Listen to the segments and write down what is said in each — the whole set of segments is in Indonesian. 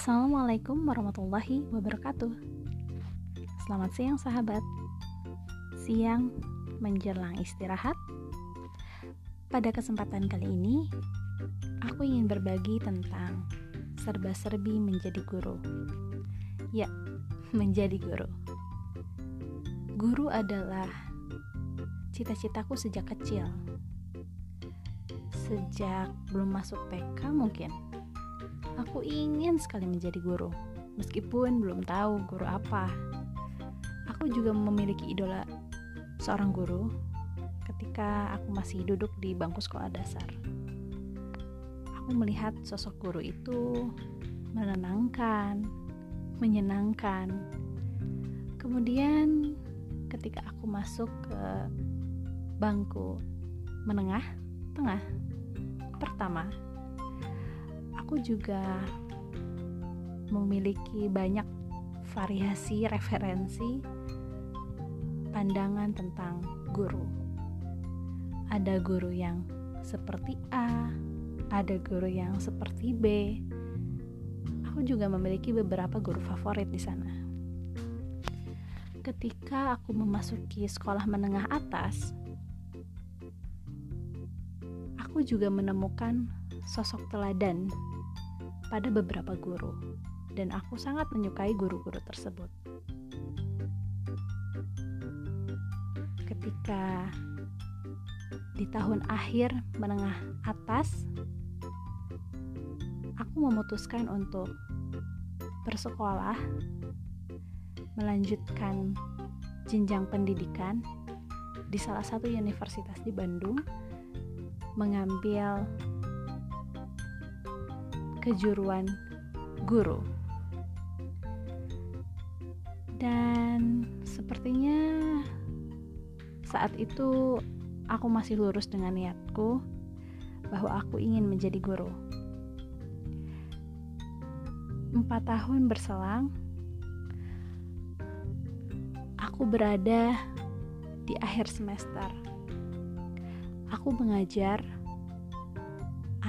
Assalamualaikum warahmatullahi wabarakatuh. Selamat siang, sahabat. Siang menjelang istirahat. Pada kesempatan kali ini, aku ingin berbagi tentang serba-serbi menjadi guru. Ya, menjadi guru. Guru adalah cita-citaku sejak kecil. Sejak belum masuk TK mungkin Aku ingin sekali menjadi guru, meskipun belum tahu guru apa. Aku juga memiliki idola seorang guru ketika aku masih duduk di bangku sekolah dasar. Aku melihat sosok guru itu menenangkan, menyenangkan. Kemudian ketika aku masuk ke bangku menengah, tengah, pertama aku juga memiliki banyak variasi referensi pandangan tentang guru. Ada guru yang seperti A, ada guru yang seperti B. Aku juga memiliki beberapa guru favorit di sana. Ketika aku memasuki sekolah menengah atas, aku juga menemukan sosok teladan pada beberapa guru, dan aku sangat menyukai guru-guru tersebut. Ketika di tahun akhir menengah atas, aku memutuskan untuk bersekolah, melanjutkan jenjang pendidikan di salah satu universitas di Bandung, mengambil kejuruan guru. Dan sepertinya saat itu aku masih lurus dengan niatku bahwa aku ingin menjadi guru. Empat tahun berselang, aku berada di akhir semester. Aku mengajar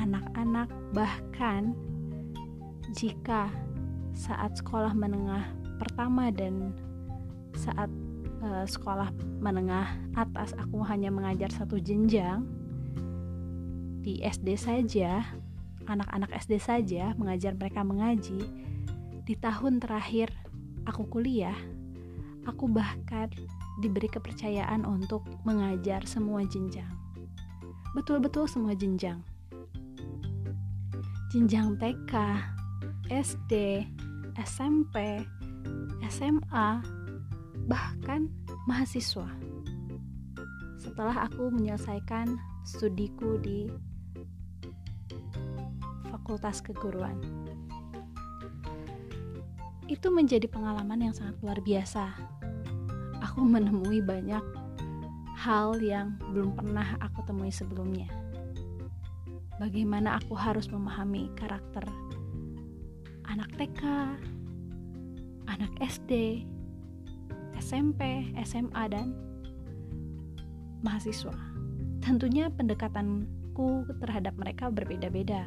anak-anak, bahkan jika saat sekolah menengah pertama dan saat uh, sekolah menengah atas aku hanya mengajar satu jenjang di SD saja, anak-anak SD saja mengajar mereka mengaji. Di tahun terakhir aku kuliah, aku bahkan diberi kepercayaan untuk mengajar semua jenjang. Betul-betul semua jenjang jenjang TK, SD, SMP, SMA, bahkan mahasiswa. Setelah aku menyelesaikan studiku di Fakultas Keguruan. Itu menjadi pengalaman yang sangat luar biasa. Aku menemui banyak hal yang belum pernah aku temui sebelumnya bagaimana aku harus memahami karakter anak TK, anak SD, SMP, SMA, dan mahasiswa. Tentunya pendekatanku terhadap mereka berbeda-beda.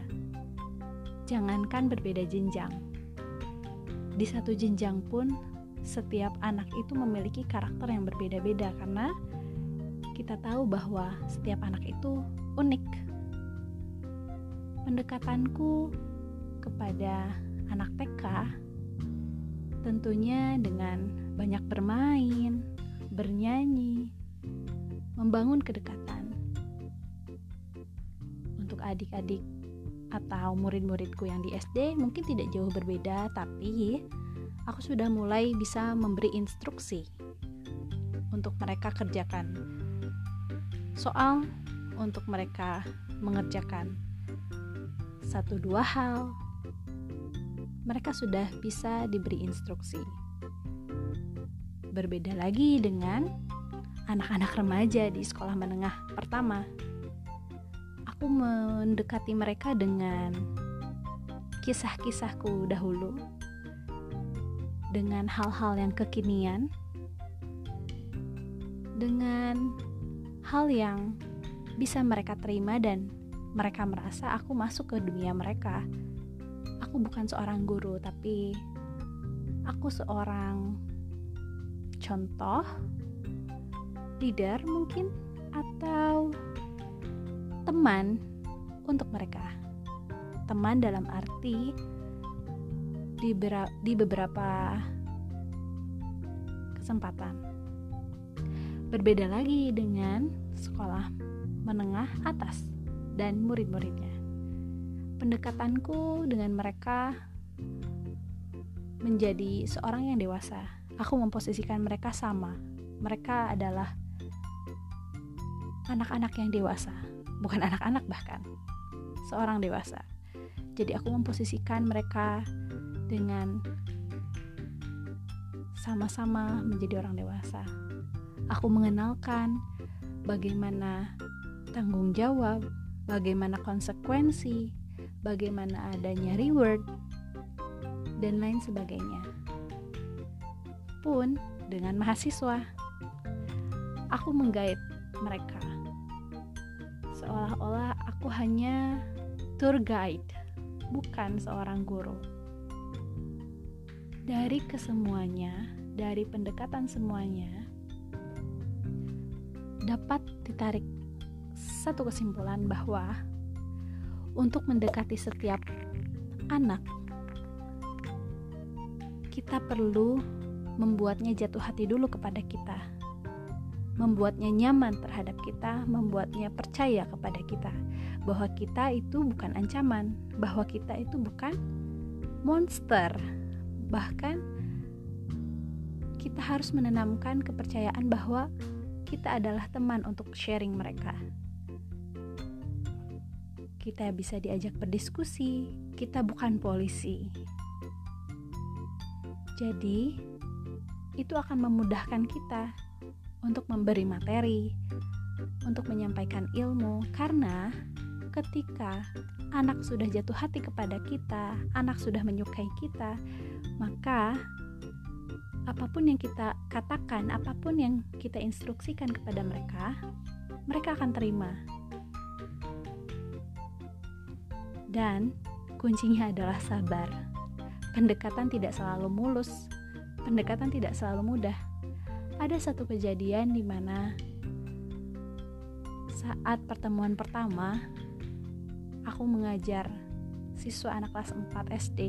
Jangankan berbeda jenjang, di satu jenjang pun setiap anak itu memiliki karakter yang berbeda-beda karena kita tahu bahwa setiap anak itu unik pendekatanku kepada anak TK tentunya dengan banyak bermain, bernyanyi, membangun kedekatan. Untuk adik-adik atau murid-muridku yang di SD mungkin tidak jauh berbeda, tapi aku sudah mulai bisa memberi instruksi untuk mereka kerjakan soal untuk mereka mengerjakan satu dua hal, mereka sudah bisa diberi instruksi. Berbeda lagi dengan anak-anak remaja di sekolah menengah pertama. Aku mendekati mereka dengan kisah-kisahku dahulu, dengan hal-hal yang kekinian, dengan hal yang bisa mereka terima dan mereka merasa aku masuk ke dunia mereka aku bukan seorang guru, tapi aku seorang contoh, leader mungkin, atau teman untuk mereka. Teman dalam arti di, di beberapa kesempatan. Berbeda lagi dengan sekolah menengah atas dan murid-muridnya. Pendekatanku dengan mereka menjadi seorang yang dewasa. Aku memposisikan mereka sama. Mereka adalah anak-anak yang dewasa, bukan anak-anak bahkan, seorang dewasa. Jadi aku memposisikan mereka dengan sama-sama menjadi orang dewasa. Aku mengenalkan bagaimana tanggung jawab, bagaimana konsekuensi, bagaimana adanya reward, dan lain sebagainya. Pun dengan mahasiswa, aku menggait mereka. Seolah-olah aku hanya tour guide, bukan seorang guru. Dari kesemuanya, dari pendekatan semuanya, dapat ditarik satu kesimpulan bahwa untuk mendekati setiap anak, kita perlu membuatnya jatuh hati dulu kepada kita, membuatnya nyaman terhadap kita, membuatnya percaya kepada kita bahwa kita itu bukan ancaman, bahwa kita itu bukan monster, bahkan kita harus menanamkan kepercayaan bahwa kita adalah teman untuk sharing mereka kita bisa diajak berdiskusi, kita bukan polisi. Jadi, itu akan memudahkan kita untuk memberi materi, untuk menyampaikan ilmu, karena ketika anak sudah jatuh hati kepada kita, anak sudah menyukai kita, maka apa pun yang kita katakan, apa pun yang kita instruksikan kepada mereka, mereka akan terima Dan kuncinya adalah sabar. Pendekatan tidak selalu mulus, pendekatan tidak selalu mudah. Ada satu kejadian di mana saat pertemuan pertama aku mengajar siswa anak kelas 4 SD.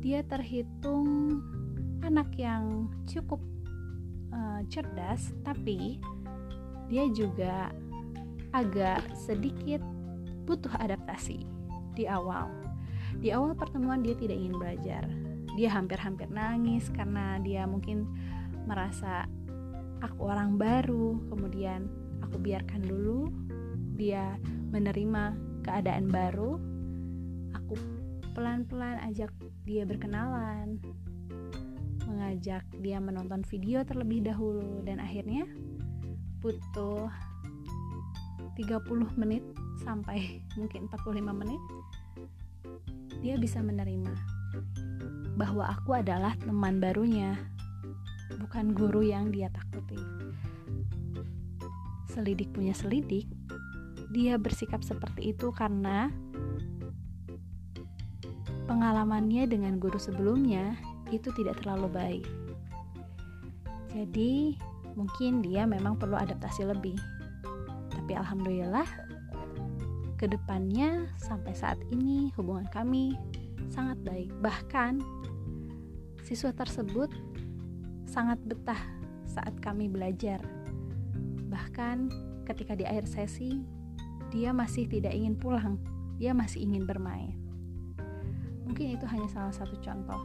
Dia terhitung anak yang cukup uh, cerdas, tapi dia juga agak sedikit butuh adaptasi di awal. Di awal pertemuan dia tidak ingin belajar. Dia hampir-hampir nangis karena dia mungkin merasa aku orang baru, kemudian aku biarkan dulu dia menerima keadaan baru. Aku pelan-pelan ajak dia berkenalan, mengajak dia menonton video terlebih dahulu dan akhirnya butuh 30 menit sampai mungkin 45 menit dia bisa menerima bahwa aku adalah teman barunya bukan guru yang dia takuti. Selidik punya selidik dia bersikap seperti itu karena pengalamannya dengan guru sebelumnya itu tidak terlalu baik. Jadi mungkin dia memang perlu adaptasi lebih tapi alhamdulillah ke depannya sampai saat ini hubungan kami sangat baik. Bahkan siswa tersebut sangat betah saat kami belajar. Bahkan ketika di akhir sesi dia masih tidak ingin pulang. Dia masih ingin bermain. Mungkin itu hanya salah satu contoh.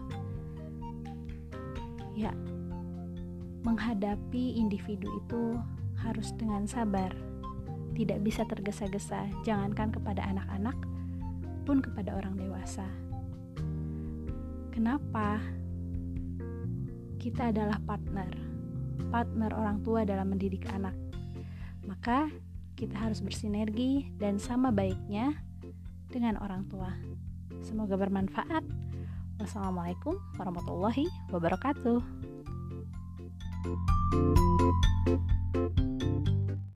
Ya menghadapi individu itu harus dengan sabar tidak bisa tergesa-gesa, jangankan kepada anak-anak, pun kepada orang dewasa. Kenapa? Kita adalah partner, partner orang tua dalam mendidik anak. Maka kita harus bersinergi dan sama baiknya dengan orang tua. Semoga bermanfaat. Wassalamualaikum warahmatullahi wabarakatuh. thank you